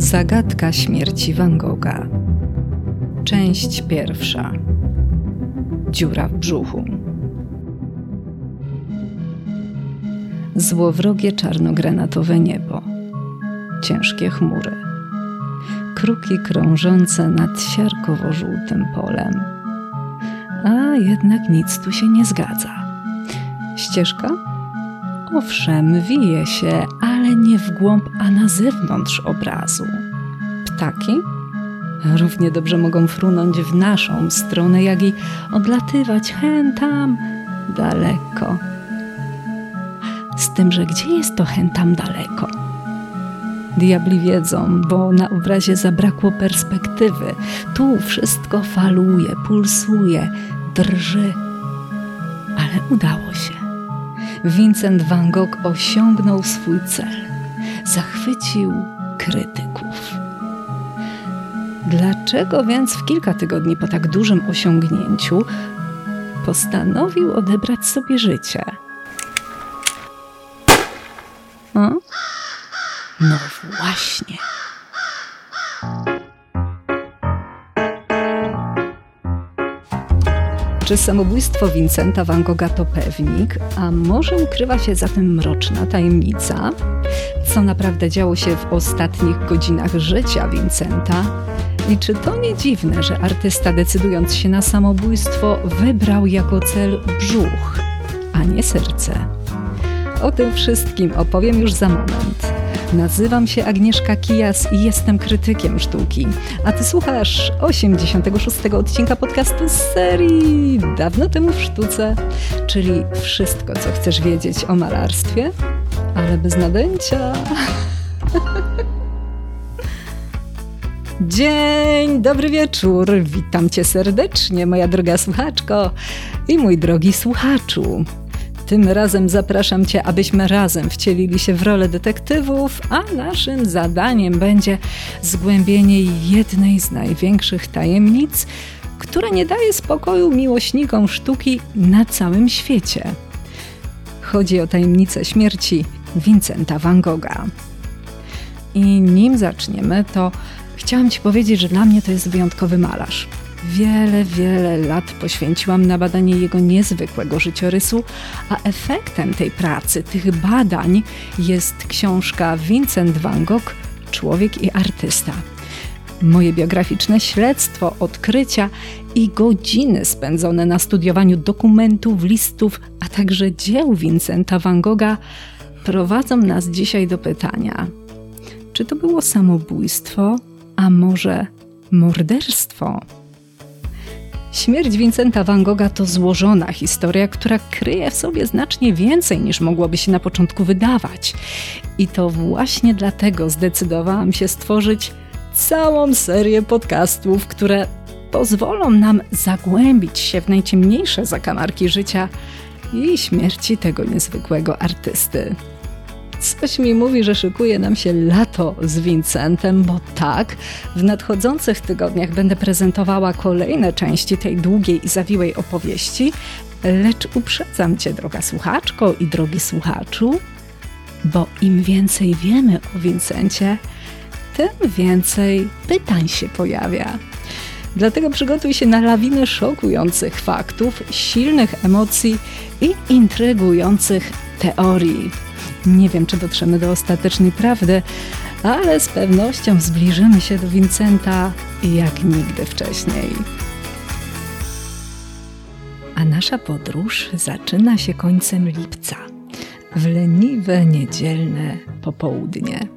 Zagadka śmierci Van Gogha. Część pierwsza. Dziura w brzuchu. Złowrogie czarnogranatowe niebo. Ciężkie chmury. Kruki krążące nad siarkowo-żółtym polem. A jednak nic tu się nie zgadza. Ścieżka? Owszem, wije się, ale nie w głąb, a na zewnątrz obrazu. Ptaki? Równie dobrze mogą frunąć w naszą stronę, jak i odlatywać hen tam daleko. Z tym, że gdzie jest to hen tam daleko? Diabli wiedzą, bo na obrazie zabrakło perspektywy. Tu wszystko faluje, pulsuje, drży. Ale udało się. Vincent van Gogh osiągnął swój cel. Zachwycił krytyków. Dlaczego więc w kilka tygodni po tak dużym osiągnięciu postanowił odebrać sobie życie? O? No właśnie. Czy samobójstwo Vincenta van Gogha to pewnik, a może ukrywa się za tym mroczna tajemnica? Co naprawdę działo się w ostatnich godzinach życia Vincenta? I czy to nie dziwne, że artysta decydując się na samobójstwo wybrał jako cel brzuch, a nie serce? O tym wszystkim opowiem już za moment. Nazywam się Agnieszka Kijas i jestem krytykiem sztuki. A ty słuchasz 86 odcinka podcastu z serii Dawno temu w sztuce, czyli wszystko, co chcesz wiedzieć o malarstwie, ale bez nadęcia. Dzień, dobry wieczór. Witam cię serdecznie, moja droga słuchaczko i mój drogi słuchaczu. Tym razem zapraszam Cię, abyśmy razem wcielili się w rolę detektywów, a naszym zadaniem będzie zgłębienie jednej z największych tajemnic, która nie daje spokoju miłośnikom sztuki na całym świecie. Chodzi o tajemnicę śmierci Vincenta van Gogha. I nim zaczniemy, to chciałam Ci powiedzieć, że dla mnie to jest wyjątkowy malarz. Wiele, wiele lat poświęciłam na badanie jego niezwykłego życiorysu, a efektem tej pracy, tych badań jest książka Vincent van Gogh Człowiek i artysta. Moje biograficzne śledztwo, odkrycia i godziny spędzone na studiowaniu dokumentów, listów, a także dzieł Vincenta van Gogha prowadzą nas dzisiaj do pytania: czy to było samobójstwo, a może morderstwo? Śmierć Vincenta van Gogha to złożona historia, która kryje w sobie znacznie więcej niż mogłoby się na początku wydawać. I to właśnie dlatego zdecydowałam się stworzyć całą serię podcastów, które pozwolą nam zagłębić się w najciemniejsze zakamarki życia i śmierci tego niezwykłego artysty. Coś mi mówi, że szykuje nam się lato z Vincentem, bo tak, w nadchodzących tygodniach będę prezentowała kolejne części tej długiej i zawiłej opowieści, lecz uprzedzam Cię, droga słuchaczko i drogi słuchaczu, bo im więcej wiemy o Vincencie, tym więcej pytań się pojawia. Dlatego przygotuj się na lawinę szokujących faktów, silnych emocji i intrygujących teorii. Nie wiem, czy dotrzemy do ostatecznej prawdy, ale z pewnością zbliżymy się do Vincenta jak nigdy wcześniej. A nasza podróż zaczyna się końcem lipca, w leniwe niedzielne popołudnie.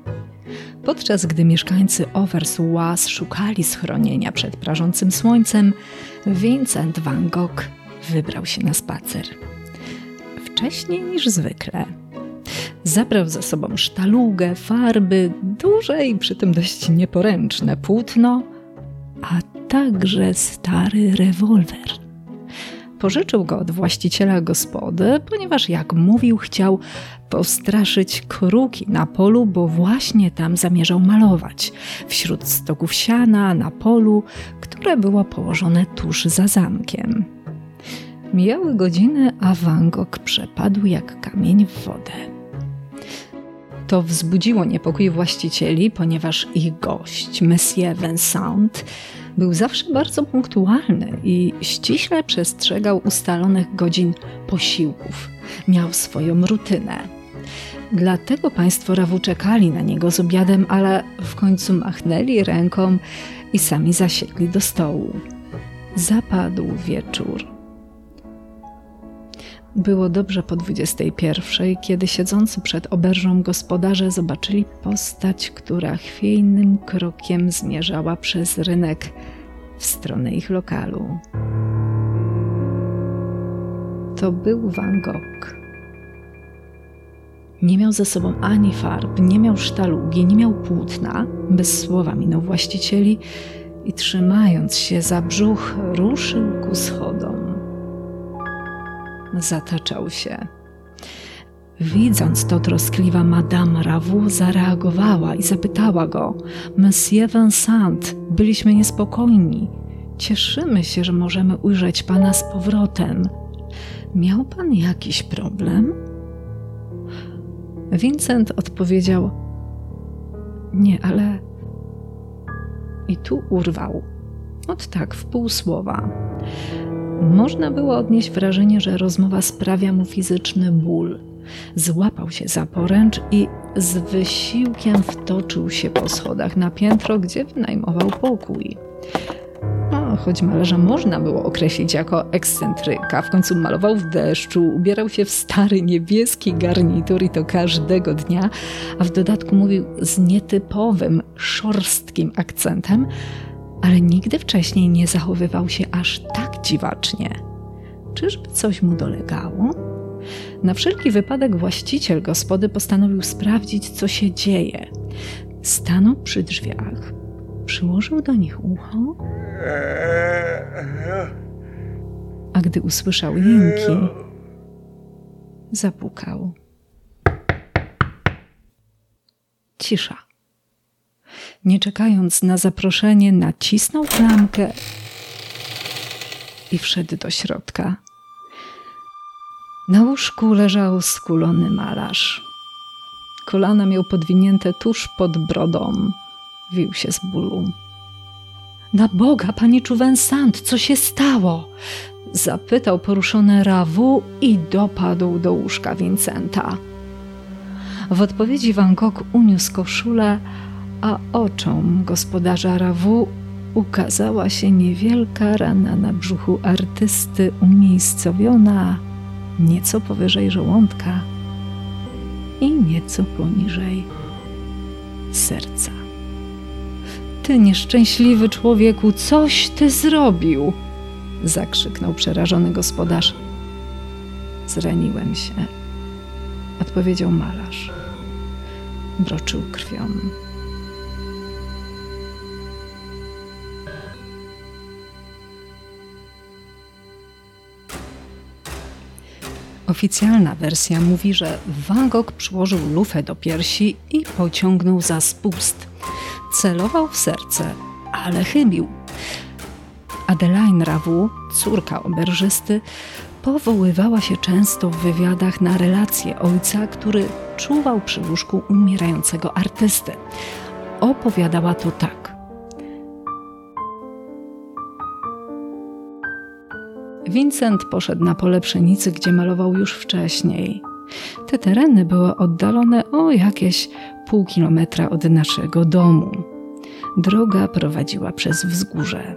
Podczas gdy mieszkańcy Overswas szukali schronienia przed prażącym słońcem, Vincent van Gogh wybrał się na spacer. Wcześniej niż zwykle Zabrał ze sobą sztalugę, farby, duże i przy tym dość nieporęczne płótno, a także stary rewolwer. Pożyczył go od właściciela gospody, ponieważ, jak mówił, chciał postraszyć kruki na polu, bo właśnie tam zamierzał malować, wśród stoków siana na polu, które było położone tuż za zamkiem. Mijały godziny, a Van Gogh przepadł jak kamień w wodę To wzbudziło niepokój właścicieli, ponieważ ich gość, Monsieur Vincent, był zawsze bardzo punktualny i ściśle przestrzegał ustalonych godzin posiłków. Miał swoją rutynę. Dlatego państwo Rawu czekali na niego z obiadem, ale w końcu machnęli ręką i sami zasiedli do stołu. Zapadł wieczór. Było dobrze po dwudziestej pierwszej, kiedy siedzący przed oberżą gospodarze zobaczyli postać, która chwiejnym krokiem zmierzała przez rynek w stronę ich lokalu. To był Van Gogh. Nie miał ze sobą ani farb, nie miał sztalugi, nie miał płótna, bez słowa minął właścicieli i trzymając się za brzuch, ruszył ku schodom. Zataczał się. Widząc to, troskliwa Madame Ravu zareagowała i zapytała go: Monsieur Vincent, byliśmy niespokojni. Cieszymy się, że możemy ujrzeć pana z powrotem. Miał pan jakiś problem? Vincent odpowiedział: Nie, ale. I tu urwał. Od tak, w pół słowa. Można było odnieść wrażenie, że rozmowa sprawia mu fizyczny ból. Złapał się za poręcz i z wysiłkiem wtoczył się po schodach na piętro, gdzie wynajmował pokój. No, choć malarza można było określić jako ekscentryka, w końcu malował w deszczu, ubierał się w stary niebieski garnitur i to każdego dnia, a w dodatku mówił z nietypowym, szorstkim akcentem, ale nigdy wcześniej nie zachowywał się aż tak dziwacznie. Czyżby coś mu dolegało? Na wszelki wypadek właściciel gospody postanowił sprawdzić, co się dzieje. Stanął przy drzwiach, przyłożył do nich ucho, a gdy usłyszał jęki, zapukał. Cisza. Nie czekając na zaproszenie, nacisnął klamkę i wszedł do środka. Na łóżku leżał skulony malarz. Kolana miał podwinięte tuż pod brodą. Wił się z bólu. Na Boga, panie Czuwensant, co się stało? Zapytał poruszony Rawu i dopadł do łóżka Vincenta. W odpowiedzi Van Gogh uniósł koszulę, a oczom gospodarza Rawu ukazała się niewielka rana na brzuchu artysty umiejscowiona nieco powyżej żołądka i nieco poniżej serca. Ty nieszczęśliwy człowieku, coś ty zrobił! zakrzyknął przerażony gospodarz. Zraniłem się, odpowiedział malarz. Broczył krwią. Oficjalna wersja mówi, że Van Gogh przyłożył lufę do piersi i pociągnął za spust. Celował w serce, ale chybił. Adeline Rawu, córka oberżysty, powoływała się często w wywiadach na relacje ojca, który czuwał przy łóżku umierającego artysty. Opowiadała to tak. Vincent poszedł na pole pszenicy, gdzie malował już wcześniej. Te tereny były oddalone o jakieś pół kilometra od naszego domu. Droga prowadziła przez wzgórze.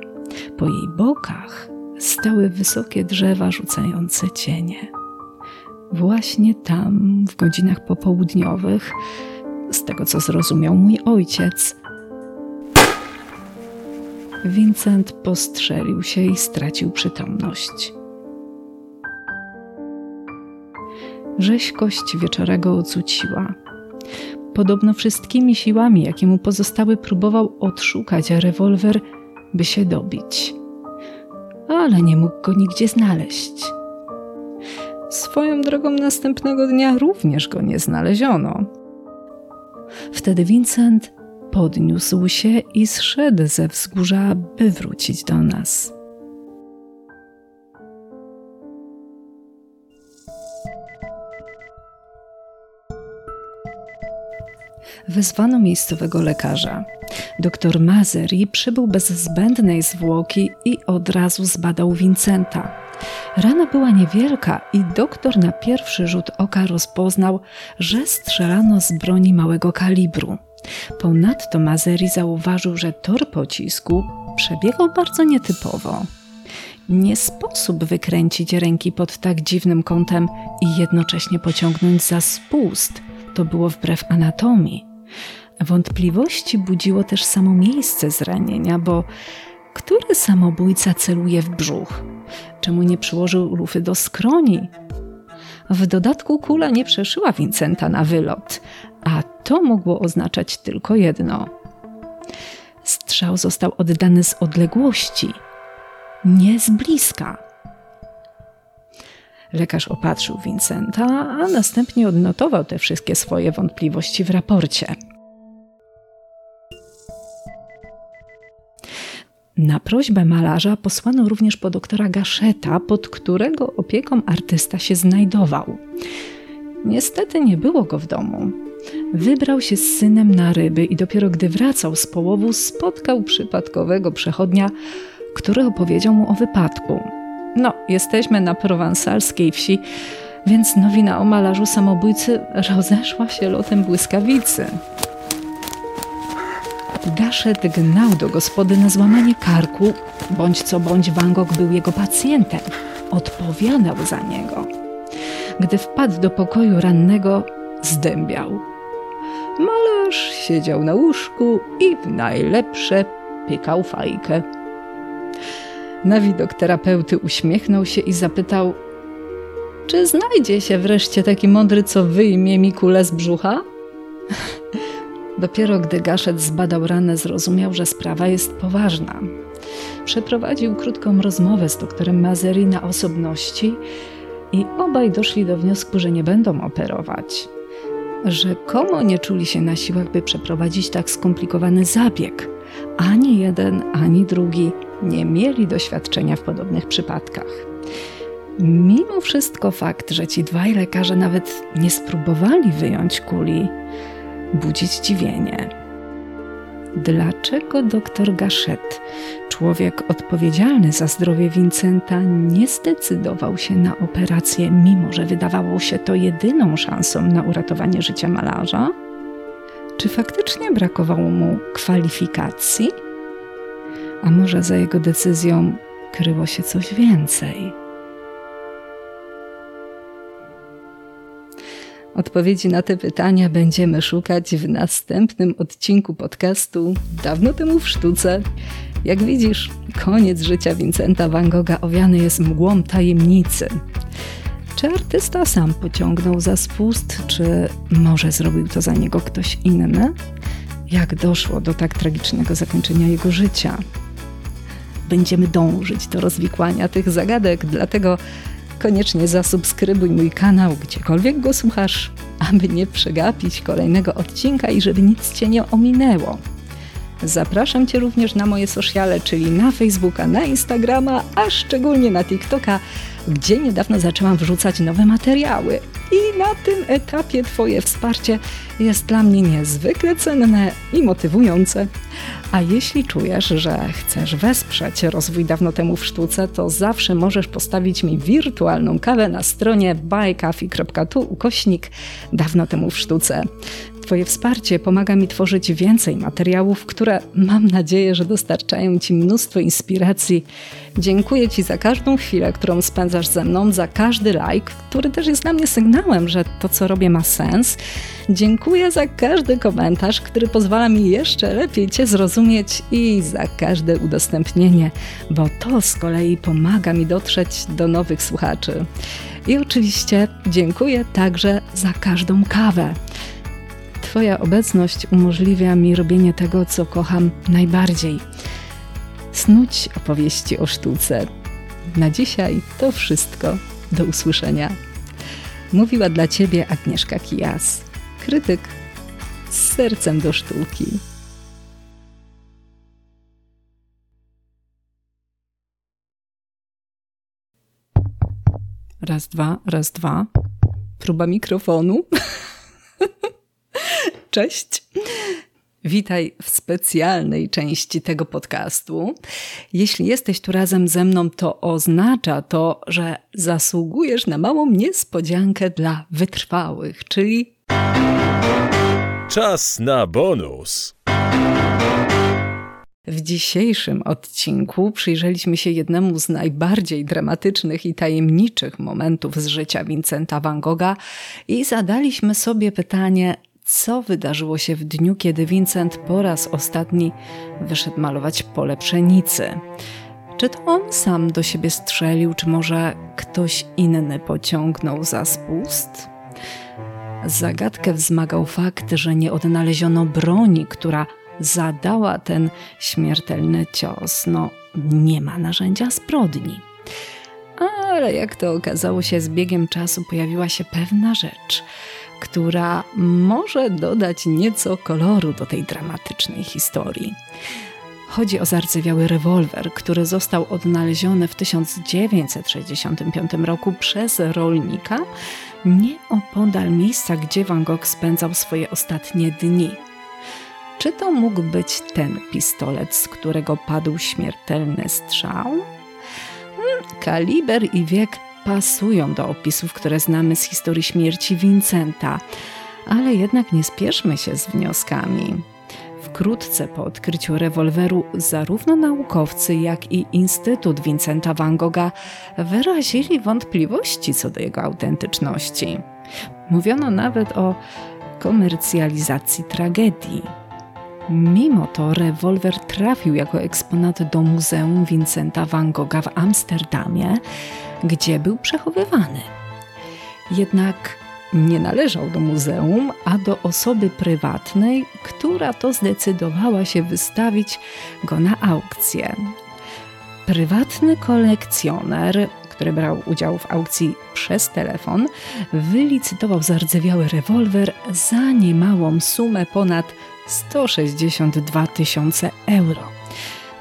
Po jej bokach stały wysokie drzewa rzucające cienie. Właśnie tam, w godzinach popołudniowych, z tego co zrozumiał mój ojciec, Vincent postrzelił się i stracił przytomność. Rzeźkość wieczora go ocuciła. Podobno wszystkimi siłami, jakie mu pozostały, próbował odszukać rewolwer, by się dobić. Ale nie mógł go nigdzie znaleźć. Swoją drogą następnego dnia również go nie znaleziono. Wtedy Vincent podniósł się i zszedł ze wzgórza, by wrócić do nas. wezwano miejscowego lekarza. Doktor Mazeri przybył bez zbędnej zwłoki i od razu zbadał Vincenta. Rana była niewielka i doktor na pierwszy rzut oka rozpoznał, że strzelano z broni małego kalibru. Ponadto Mazeri zauważył, że tor pocisku przebiegał bardzo nietypowo. Nie sposób wykręcić ręki pod tak dziwnym kątem i jednocześnie pociągnąć za spust. To było wbrew anatomii. Wątpliwości budziło też samo miejsce zranienia, bo który samobójca celuje w brzuch? Czemu nie przyłożył lufy do skroni? W dodatku kula nie przeszyła Vincenta na wylot, a to mogło oznaczać tylko jedno. Strzał został oddany z odległości, nie z bliska. Lekarz opatrzył Vincenta, a następnie odnotował te wszystkie swoje wątpliwości w raporcie. Na prośbę malarza posłano również po doktora Gaszeta, pod którego opieką artysta się znajdował. Niestety nie było go w domu. Wybrał się z synem na ryby i dopiero gdy wracał z połowu, spotkał przypadkowego przechodnia, który opowiedział mu o wypadku. No, jesteśmy na prowansalskiej wsi, więc nowina o malarzu samobójcy rozeszła się lotem błyskawicy. Gaszet gnał do gospody na złamanie karku, bądź co bądź Van Gogh był jego pacjentem. Odpowiadał za niego. Gdy wpadł do pokoju rannego, zdębiał. Malarz siedział na łóżku i w najlepsze pykał fajkę. Na widok terapeuty uśmiechnął się i zapytał: Czy znajdzie się wreszcie taki mądry, co wyjmie mi kulę z brzucha? Dopiero gdy Gaszet zbadał ranę, zrozumiał, że sprawa jest poważna. Przeprowadził krótką rozmowę z doktorem Mazeri na osobności i obaj doszli do wniosku, że nie będą operować. Rzekomo nie czuli się na siłach, by przeprowadzić tak skomplikowany zabieg. Ani jeden, ani drugi nie mieli doświadczenia w podobnych przypadkach. Mimo wszystko fakt, że ci dwaj lekarze nawet nie spróbowali wyjąć kuli, budzi zdziwienie. Dlaczego doktor Gachet, człowiek odpowiedzialny za zdrowie Vincenta, nie zdecydował się na operację, mimo że wydawało się to jedyną szansą na uratowanie życia malarza? Czy faktycznie brakowało mu kwalifikacji? A może za jego decyzją kryło się coś więcej? Odpowiedzi na te pytania będziemy szukać w następnym odcinku podcastu Dawno temu w sztuce. Jak widzisz, koniec życia Vincenta van Gogha owiany jest mgłą tajemnicy. Czy artysta sam pociągnął za spust, czy może zrobił to za niego ktoś inny? Jak doszło do tak tragicznego zakończenia jego życia? Będziemy dążyć do rozwikłania tych zagadek, dlatego koniecznie zasubskrybuj mój kanał, gdziekolwiek go słuchasz, aby nie przegapić kolejnego odcinka i żeby nic Cię nie ominęło. Zapraszam Cię również na moje sociale, czyli na Facebooka, na Instagrama, a szczególnie na TikToka, gdzie niedawno zaczęłam wrzucać nowe materiały. I na tym etapie Twoje wsparcie jest dla mnie niezwykle cenne i motywujące. A jeśli czujesz, że chcesz wesprzeć rozwój dawno temu w sztuce, to zawsze możesz postawić mi wirtualną kawę na stronie buycoffee.tu ukośnik dawno temu w sztuce. Twoje wsparcie pomaga mi tworzyć więcej materiałów, które mam nadzieję, że dostarczają Ci mnóstwo inspiracji. Dziękuję Ci za każdą chwilę, którą spędzasz ze mną, za każdy like, który też jest dla mnie sygnałem, że to, co robię, ma sens. Dziękuję za każdy komentarz, który pozwala mi jeszcze lepiej Cię zrozumieć i za każde udostępnienie, bo to z kolei pomaga mi dotrzeć do nowych słuchaczy. I oczywiście dziękuję także za każdą kawę. Twoja obecność umożliwia mi robienie tego, co kocham najbardziej. Snuć opowieści o sztuce. Na dzisiaj to wszystko. Do usłyszenia. Mówiła dla Ciebie Agnieszka Kijas, krytyk z sercem do sztuki. Raz, dwa, raz, dwa. Próba mikrofonu. Cześć. Witaj w specjalnej części tego podcastu. Jeśli jesteś tu razem ze mną, to oznacza to, że zasługujesz na małą niespodziankę dla wytrwałych, czyli. Czas na bonus. W dzisiejszym odcinku przyjrzeliśmy się jednemu z najbardziej dramatycznych i tajemniczych momentów z życia Vincenta van Gogha i zadaliśmy sobie pytanie, co wydarzyło się w dniu, kiedy Vincent po raz ostatni wyszedł malować pole pszenicy. Czy to on sam do siebie strzelił, czy może ktoś inny pociągnął za spust? Zagadkę wzmagał fakt, że nie odnaleziono broni, która zadała ten śmiertelny cios. No, nie ma narzędzia zbrodni. Ale jak to okazało się, z biegiem czasu pojawiła się pewna rzecz, która może dodać nieco koloru do tej dramatycznej historii. Chodzi o zardzewiały rewolwer, który został odnaleziony w 1965 roku przez rolnika nieopodal miejsca, gdzie Van Gogh spędzał swoje ostatnie dni. Czy to mógł być ten pistolet, z którego padł śmiertelny strzał? Hmm, kaliber i wiek pasują do opisów, które znamy z historii śmierci Vincenta, ale jednak nie spieszmy się z wnioskami. Wkrótce po odkryciu rewolweru zarówno naukowcy, jak i Instytut Vincenta van Gogha wyrazili wątpliwości co do jego autentyczności. Mówiono nawet o komercjalizacji tragedii. Mimo to rewolwer trafił jako eksponat do Muzeum Vincenta van Gogha w Amsterdamie, gdzie był przechowywany. Jednak nie należał do muzeum, a do osoby prywatnej, która to zdecydowała się wystawić go na aukcję. Prywatny kolekcjoner, który brał udział w aukcji przez telefon, wylicytował zardzewiały rewolwer za niemałą sumę ponad 162 tysiące euro.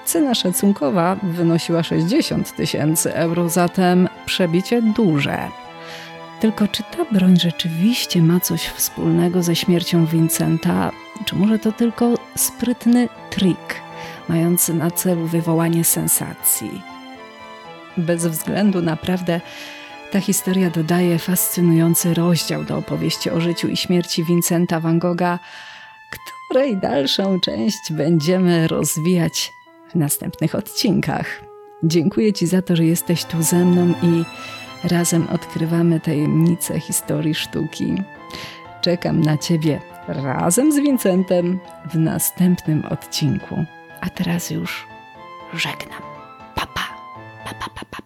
Cena szacunkowa wynosiła 60 tysięcy euro, zatem przebicie duże. Tylko czy ta broń rzeczywiście ma coś wspólnego ze śmiercią Vincenta, czy może to tylko sprytny trik, mający na celu wywołanie sensacji? Bez względu naprawdę ta historia dodaje fascynujący rozdział do opowieści o życiu i śmierci Vincenta van Gogha, której dalszą część będziemy rozwijać następnych odcinkach. Dziękuję Ci za to, że jesteś tu ze mną i razem odkrywamy tajemnice historii sztuki. Czekam na Ciebie razem z Vincentem w następnym odcinku. A teraz już żegnam. Papa, papa, papa. Pa.